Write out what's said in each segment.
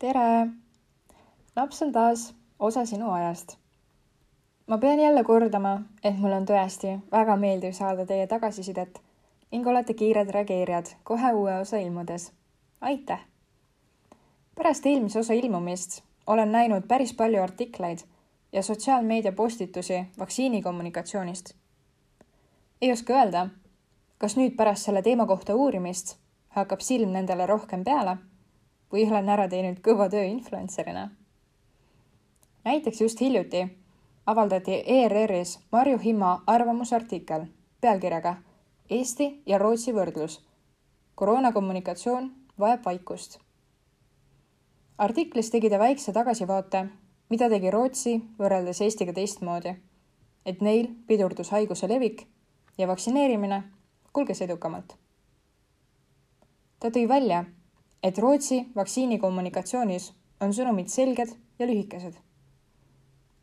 tere! laps on taas osa sinu ajast. ma pean jälle kordama, et mul on tõesti väga meeldiv saada teie tagasisidet ning olete kiired reageerijad kohe uue osa ilmudes. aitäh! pärast eelmise osa ilmumist olen näinud päris palju artikleid ja sotsiaalmeedia postitusi vaktsiinikommunikatsioonist. ei oska öelda, kas nüüd pärast selle teema kohta uurimist hakkab silm nendele rohkem peale või olen ära teinud kõva töö influencerina. näiteks just hiljuti avaldati ERR-is Marju Himma arvamusartikkel pealkirjaga Eesti ja Rootsi võrdlus. koroonakommunikatsioon vajab vaikust. artiklis tegi ta väikse tagasivaate, mida tegi Rootsi võrreldes Eestiga teistmoodi. et neil pidurdus haiguse levik ja vaktsineerimine kulges edukamalt. ta tõi välja, et Rootsi vaktsiinikommunikatsioonis on sõnumid selged ja lühikesed.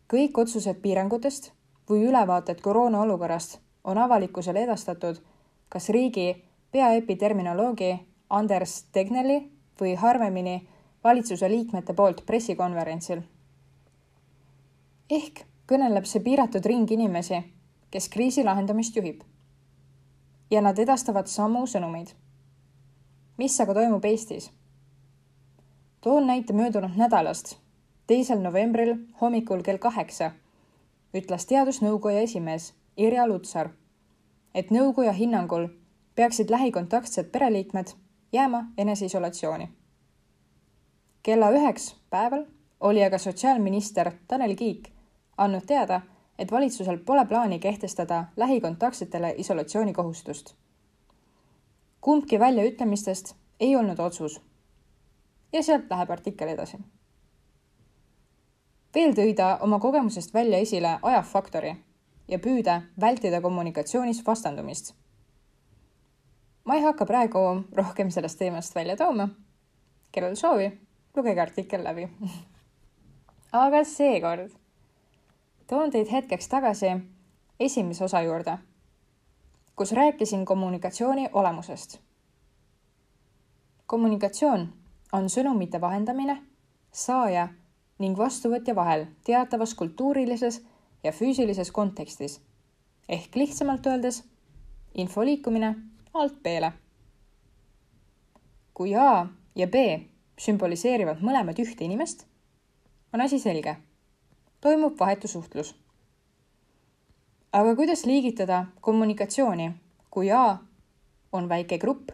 kõik otsused piirangutest või ülevaated koroona olukorrast on avalikkusele edastatud kas riigi peaepiterminoloogi Anders Tegnelli või harvemini valitsuse liikmete poolt pressikonverentsil. ehk kõneleb see piiratud ring inimesi, kes kriisi lahendamist juhib. ja nad edastavad samu sõnumeid mis aga toimub Eestis? toon näite möödunud nädalast. teisel novembril hommikul kell kaheksa ütles teadusnõukoja esimees Irja Lutsar, et nõukoja hinnangul peaksid lähikontaktsed pereliikmed jääma eneseisolatsiooni. kella üheks päeval oli aga sotsiaalminister Tanel Kiik andnud teada, et valitsusel pole plaani kehtestada lähikontaktsetele isolatsioonikohustust kumbki väljaütlemistest ei olnud otsus. ja sealt läheb artikkel edasi. veel tõi ta oma kogemusest välja esile ajafaktori ja püüde vältida kommunikatsioonis vastandumist. ma ei hakka praegu rohkem sellest teemast välja tooma. kellel soovi, lugege artikkel läbi aga seekord toon teid hetkeks tagasi esimese osa juurde kus rääkisin kommunikatsiooni olemusest. kommunikatsioon on sõnumite vahendamine saaja ning vastuvõtja vahel teatavas kultuurilises ja füüsilises kontekstis ehk lihtsamalt öeldes info liikumine alt B-le. kui A ja B sümboliseerivad mõlemad ühte inimest, on asi selge. toimub vahetusuhtlus aga kuidas liigitada kommunikatsiooni, kui A on väike grupp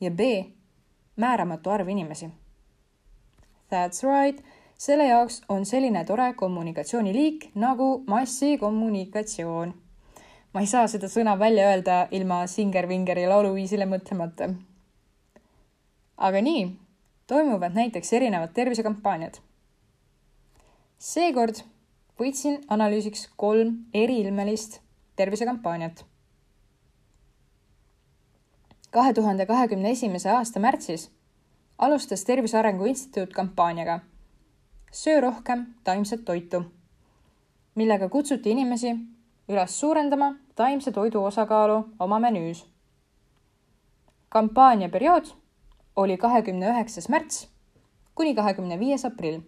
ja B määramatu arv inimesi? That's right, selle jaoks on selline tore kommunikatsiooniliik nagu massikommunikatsioon. ma ei saa seda sõna välja öelda ilma Singer-Vingeri lauluviisile mõtlemata. aga nii toimuvad näiteks erinevad tervisekampaaniad. seekord võtsin analüüsiks kolm eriilmelist tervisekampaaniat. kahe tuhande kahekümne esimese aasta märtsis alustas Tervise Arengu Instituut kampaaniaga Söö rohkem taimset toitu, millega kutsuti inimesi üles suurendama taimse toidu osakaalu oma menüüs. kampaania periood oli kahekümne üheksas märts kuni kahekümne viies aprill.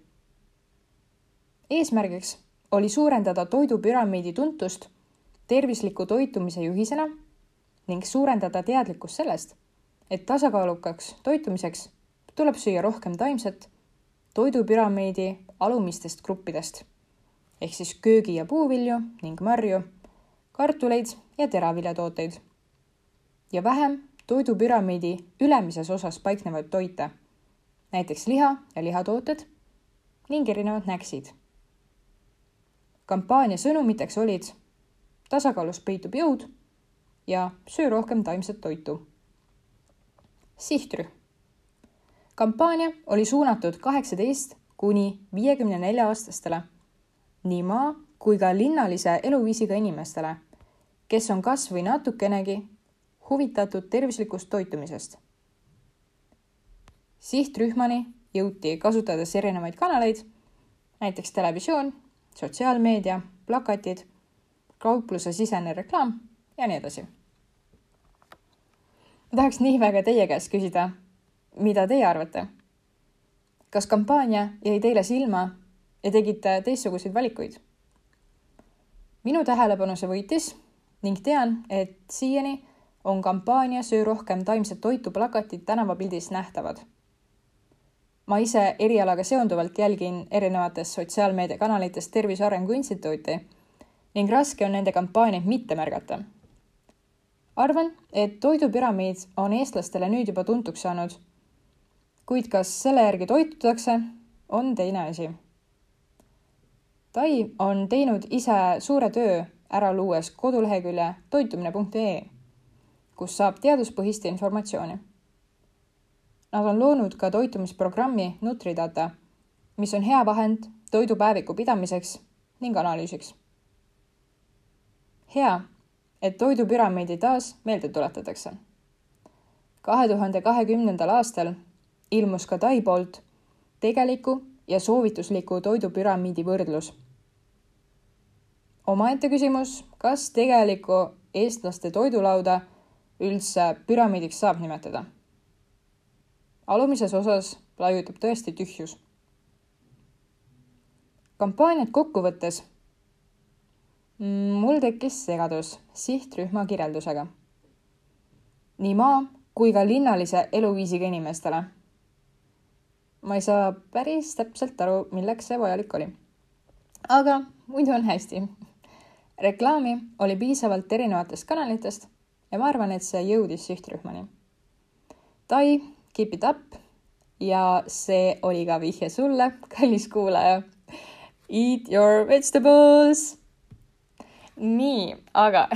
eesmärgiks oli suurendada toidupüramiidi tuntust tervisliku toitumise juhisena ning suurendada teadlikkust sellest, et tasakaalukaks toitumiseks tuleb süüa rohkem taimset toidupüramiidi alumistest gruppidest. Ehk siis köögi- ja puuvilju ning marju, kartuleid ja teraviljatooteid. Ja vähem toidupüramiidi ülemises osas paiknevaid toite, näiteks liha ja lihatooted ning erinevad näksid kampaania sõnumiteks olid tasakaalus peitub jõud ja söö rohkem taimset toitu. sihtrühm. kampaania oli suunatud kaheksateist kuni viiekümne nelja aastastele, nii maa kui ka linnalise eluviisiga inimestele, kes on kas või natukenegi huvitatud tervislikust toitumisest. sihtrühmani jõuti kasutades erinevaid kanaleid, näiteks televisioon sotsiaalmeedia, plakatid, kauplusesisene reklaam ja nii edasi. ma tahaks nii väga teie käest küsida, mida teie arvate? kas kampaania jäi teile silma ja tegite teistsuguseid valikuid? minu tähelepanu see võitis ning tean, et siiani on kampaania Söö rohkem taimset toitu plakatid tänavapildis nähtavad. Ma ise erialaga seonduvalt jälgin erinevates sotsiaalmeediakanalites Tervise Arengu Instituuti ning raske on nende kampaaniaid mitte märgata. arvan, et toidupüramiid on eestlastele nüüd juba tuntuks saanud. kuid kas selle järgi toitutakse, on teine asi. Tai on teinud ise suure töö ära luues kodulehekülje toitumine.ee kus saab teaduspõhist informatsiooni. Nad on loonud ka toitumisprogrammi Nutridata, mis on hea vahend toidupäeviku pidamiseks ning analüüsiks. hea, et toidupüramiidi taas meelde tuletatakse. kahe tuhande kahekümnendal aastal ilmus ka Tai poolt tegeliku ja soovitusliku toidupüramiidi võrdlus. omaette küsimus, kas tegelikku eestlaste toidulauda üldse püramiidiks saab nimetada. Alumises osas laiutab tõesti tühjus. kampaaniat kokku võttes mul tekkis segadus sihtrühma kirjeldusega. nii maa kui ka linnalise eluviisiga inimestele. ma ei saa päris täpselt aru, milleks see vajalik oli. aga muidu on hästi. reklaami oli piisavalt erinevatest kanalitest ja ma arvan, et see jõudis sihtrühmani. Tai, keep it up ja see oli ka vihje sulle, kallis kuulaja. Eat your vegetables. nii, aga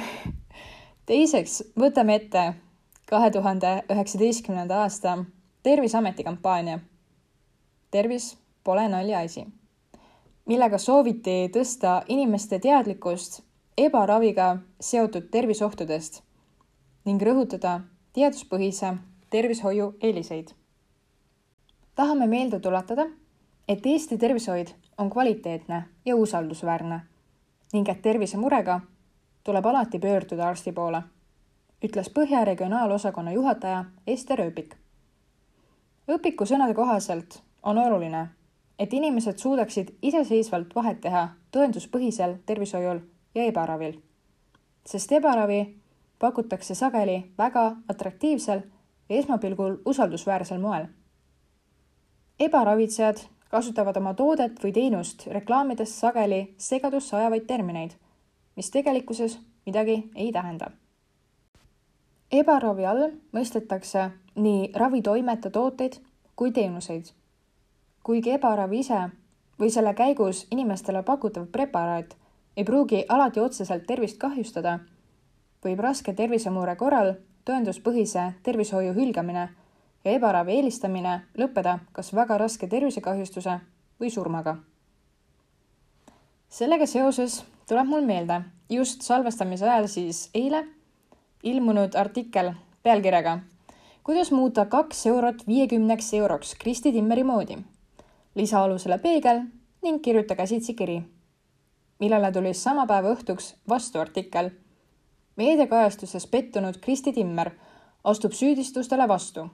teiseks võtame ette kahe tuhande üheksateistkümnenda aasta Terviseameti kampaania. tervis pole naljaasi, millega sooviti tõsta inimeste teadlikkust ebaraviga seotud terviseohtudest ning rõhutada teaduspõhise tervishoiu eeliseid. tahame meelde tuletada, et Eesti tervishoid on kvaliteetne ja usaldusväärne ning et tervisemurega tuleb alati pöörduda arsti poole, ütles Põhja regionaalosakonna juhataja Ester Ööpik. õpiku sõnade kohaselt on oluline, et inimesed suudaksid iseseisvalt vahet teha tõenduspõhisel tervishoiul ja ebaravil, sest ebaravi pakutakse sageli väga atraktiivsel ja esmapilgul usaldusväärsel moel. ebaravitsejad kasutavad oma toodet või teenust reklaamides sageli segadusse ajavaid termineid, mis tegelikkuses midagi ei tähenda. ebaravi all mõistetakse nii ravitoimete tooteid kui teenuseid. kuigi ebaravi ise või selle käigus inimestele pakutav preparaat ei pruugi alati otseselt tervist kahjustada võib raske tervisemure korral tõenduspõhise tervishoiu hülgamine ja ebaravi eelistamine lõppeda kas väga raske tervisekahjustuse või surmaga. sellega seoses tuleb mul meelde just salvestamise ajal siis eile ilmunud artikkel pealkirjaga kuidas muuta kaks eurot viiekümneks euroks Kristi Timmeri moodi. lisa alusele peegel ning kirjuta käsitsi kiri, millele tuli sama päeva õhtuks vastuartikkel meediakajastuses pettunud Kristi Timmer astub süüdistustele vastu.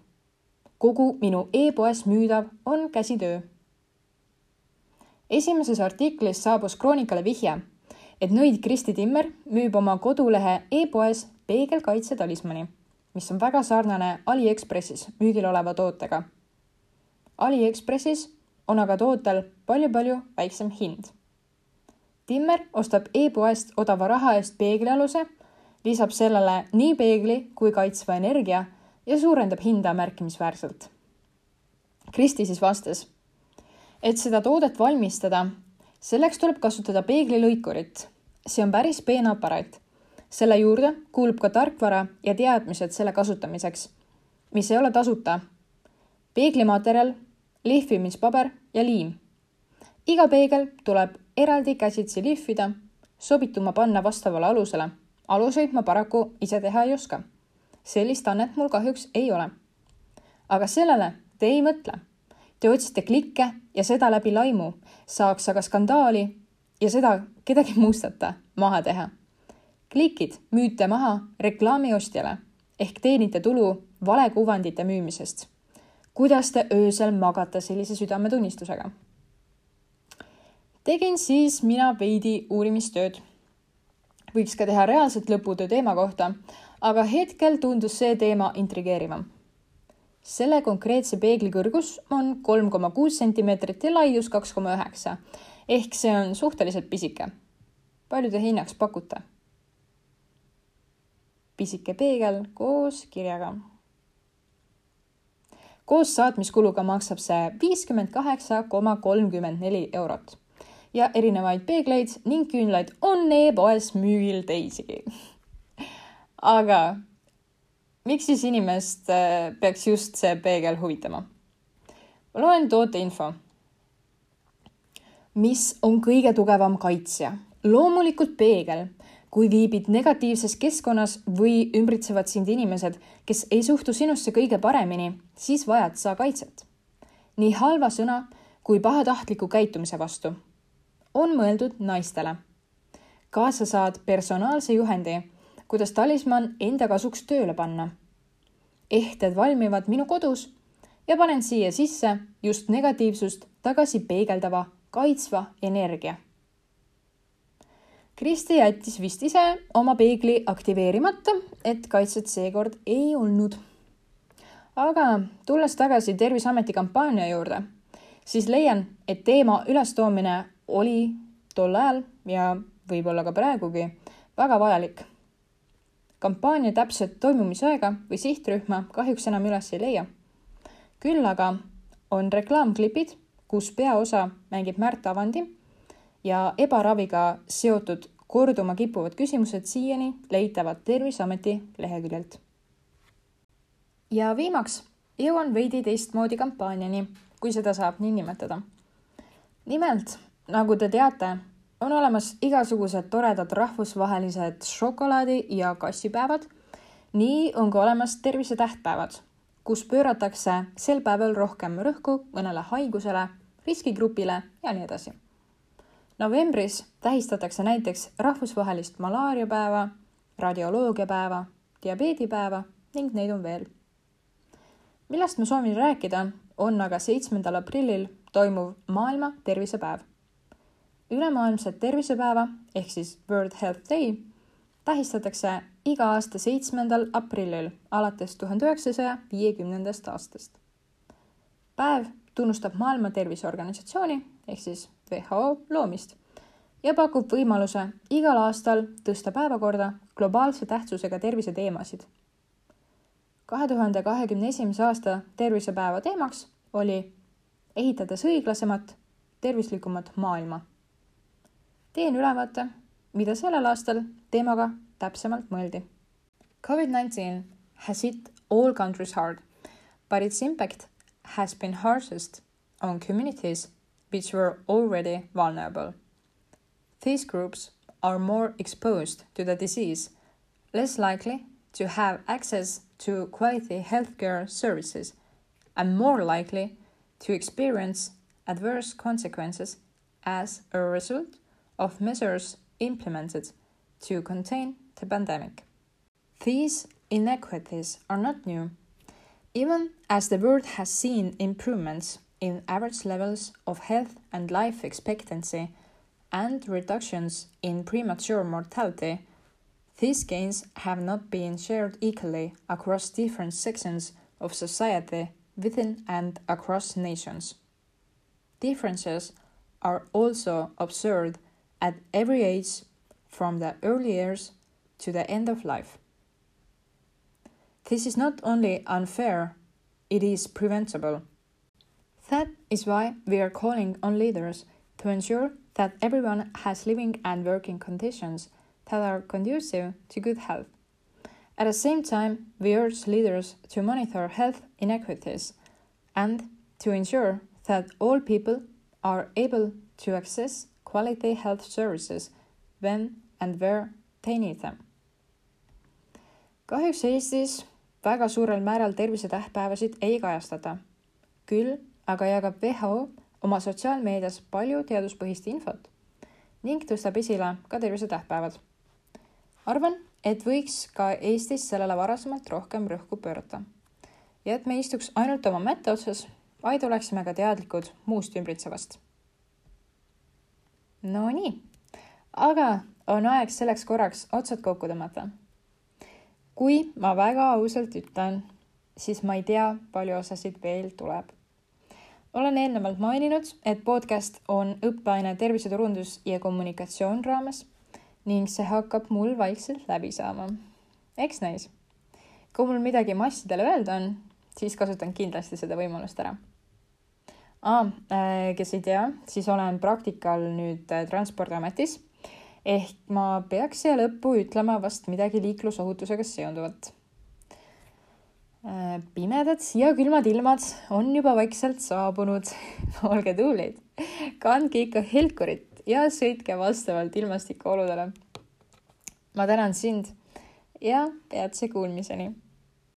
kogu minu e-poes müüdav on käsitöö. esimeses artiklis saabus Kroonikale vihje, et nõid Kristi Timmer müüb oma kodulehe e-poes peegelkaitse talismani, mis on väga sarnane Aliekspressis müügil oleva tootega. Aliekspressis on aga tootel palju-palju väiksem hind. Timmer ostab e-poest odava raha eest peeglialuse lisab sellele nii peegli kui kaitsva energia ja suurendab hinda märkimisväärselt. Kristi siis vastas, et seda toodet valmistada, selleks tuleb kasutada peeglilõikurit. see on päris peen aparaat. selle juurde kuulub ka tarkvara ja teadmised selle kasutamiseks, mis ei ole tasuta. peeglimaterjal, lihvimispaber ja liim. iga peegel tuleb eraldi käsitsi lihvida, sobituma panna vastavale alusele aluseid ma paraku ise teha ei oska. sellist annet mul kahjuks ei ole. aga sellele te ei mõtle. Te otsite klikke ja seda läbi laimu saaks aga skandaali ja seda kedagi mustata maha teha. klikid müüte maha reklaami ostjale ehk teenite tulu valekuvandite müümisest. kuidas te öösel magate sellise südametunnistusega? tegin siis mina veidi uurimistööd. Võiks ka teha reaalset lõputöö teema kohta, aga hetkel tundus see teema intrigeerivam. selle konkreetse peegli kõrgus on kolm koma kuus sentimeetrit ja laius kaks koma üheksa ehk see on suhteliselt pisike. palju te hinnaks pakute? pisike peegel koos kirjaga koos saatmiskuluga maksab see viiskümmend kaheksa koma kolmkümmend neli eurot ja erinevaid peegleid ning küünlaid on e-poes müügil teisigi. aga miks siis inimest äh, peaks just see peegel huvitama? ma loen tooteinfo. mis on kõige tugevam kaitsja? loomulikult peegel kui viibid negatiivses keskkonnas või ümbritsevad sind inimesed, kes ei suhtu sinusse kõige paremini, siis vajad sa kaitset. nii halva sõna kui pahatahtliku käitumise vastu. On mõeldud naistele. kaasa saad personaalse juhendi, kuidas talismann enda kasuks tööle panna. ehted valmivad minu kodus ja panen siia sisse just negatiivsust tagasi peegeldava kaitsva energia Kristi jättis vist ise oma peegli aktiveerimata, et kaitset seekord ei olnud. aga tulles tagasi Terviseameti kampaania juurde, siis leian, et teema ülestoomine oli tol ajal ja võib-olla ka praegugi väga vajalik. kampaania täpset toimumisaega või sihtrühma kahjuks enam üles ei leia. küll aga on reklaamklipid, kus peaosa mängib Märt Avandi ja ebaraviga seotud korduma kippuvad küsimused siiani leitavad Terviseameti leheküljelt. ja viimaks jõuan veidi teistmoodi kampaaniani, kui seda saab nii nimetada. nimelt, nagu te teate, on olemas igasugused toredad rahvusvahelised šokolaadi- ja kassipäevad. nii on ka olemas tervisetähtpäevad, kus pööratakse sel päeval rohkem rõhku mõnele haigusele, riskigrupile ja nii edasi novembris tähistatakse näiteks rahvusvahelist malaariapäeva, radioloogiapäeva, diabeedipäeva ning neid on veel. millest ma soovin rääkida, on aga seitsmendal aprillil toimuv maailma tervisepäev. Ülemaailmset tervisepäeva ehk siis World Health Day tähistatakse iga aasta seitsmendal aprillil alates tuhande üheksasaja viiekümnendast aastast. päev tunnustab Maailma Terviseorganisatsiooni ehk siis WHO loomist ja pakub võimaluse igal aastal tõsta päevakorda globaalse tähtsusega terviseteemasid. kahe tuhande kahekümne esimese aasta tervisepäeva teemaks oli ehitades õiglasemat, tervislikumat maailma. Teen ülevaate, mida sellel aastal teemaga täpsemalt mõeldi. Covid-19 has hit all countries hard, but its impact has been harshest on communities which were already vulnerable. These groups are more exposed to the disease, less likely to have access to quality healthcare services, and more likely to experience adverse consequences as a result of measures implemented to contain the pandemic. These inequities are not new, even as the world has seen improvements in average levels of health and life expectancy and reductions in premature mortality, these gains have not been shared equally across different sections of society within and across nations. Differences are also observed at every age from the early years to the end of life. This is not only unfair, it is preventable. That is why we are calling on leaders to ensure that everyone has living and working conditions that are conducive to good health. At the same time, we urge leaders to monitor health inequities and to ensure that all people are able to access quality health services when and where they need them. kahjuks Eestis väga suurel määral tervisetähtpäevasid ei kajastata. küll aga jagab WHO oma sotsiaalmeedias palju teaduspõhist infot ning tõstab esile ka tervisetähtpäevad. arvan, et võiks ka Eestis sellele varasemalt rohkem rõhku pöörata. ja et me istuks ainult oma mätta otsas, vaid oleksime ka teadlikud muust ümbritsevast. Nonii, aga on aeg selleks korraks otsad kokku tõmmata. kui ma väga ausalt ütlen, siis ma ei tea, palju osasid veel tuleb. olen eelnevalt maininud, et podcast on õppeaine terviseturundus ja kommunikatsioon raames ning see hakkab mul vaikselt läbi saama. eks näis. kui mul midagi massidele öelda on, siis kasutan kindlasti seda võimalust ära ah,. kes ei tea, siis olen praktikal nüüd äh, Transpordiametis ehk ma peaks siia lõppu ütlema vast midagi liiklusohutusega seonduvat. Äh, pimedad ja külmad ilmad on juba vaikselt saabunud olge tublid, kandke ikka helkurit ja sõitke vastavalt ilmastikuoludele. ma tänan sind ja peatse kuulmiseni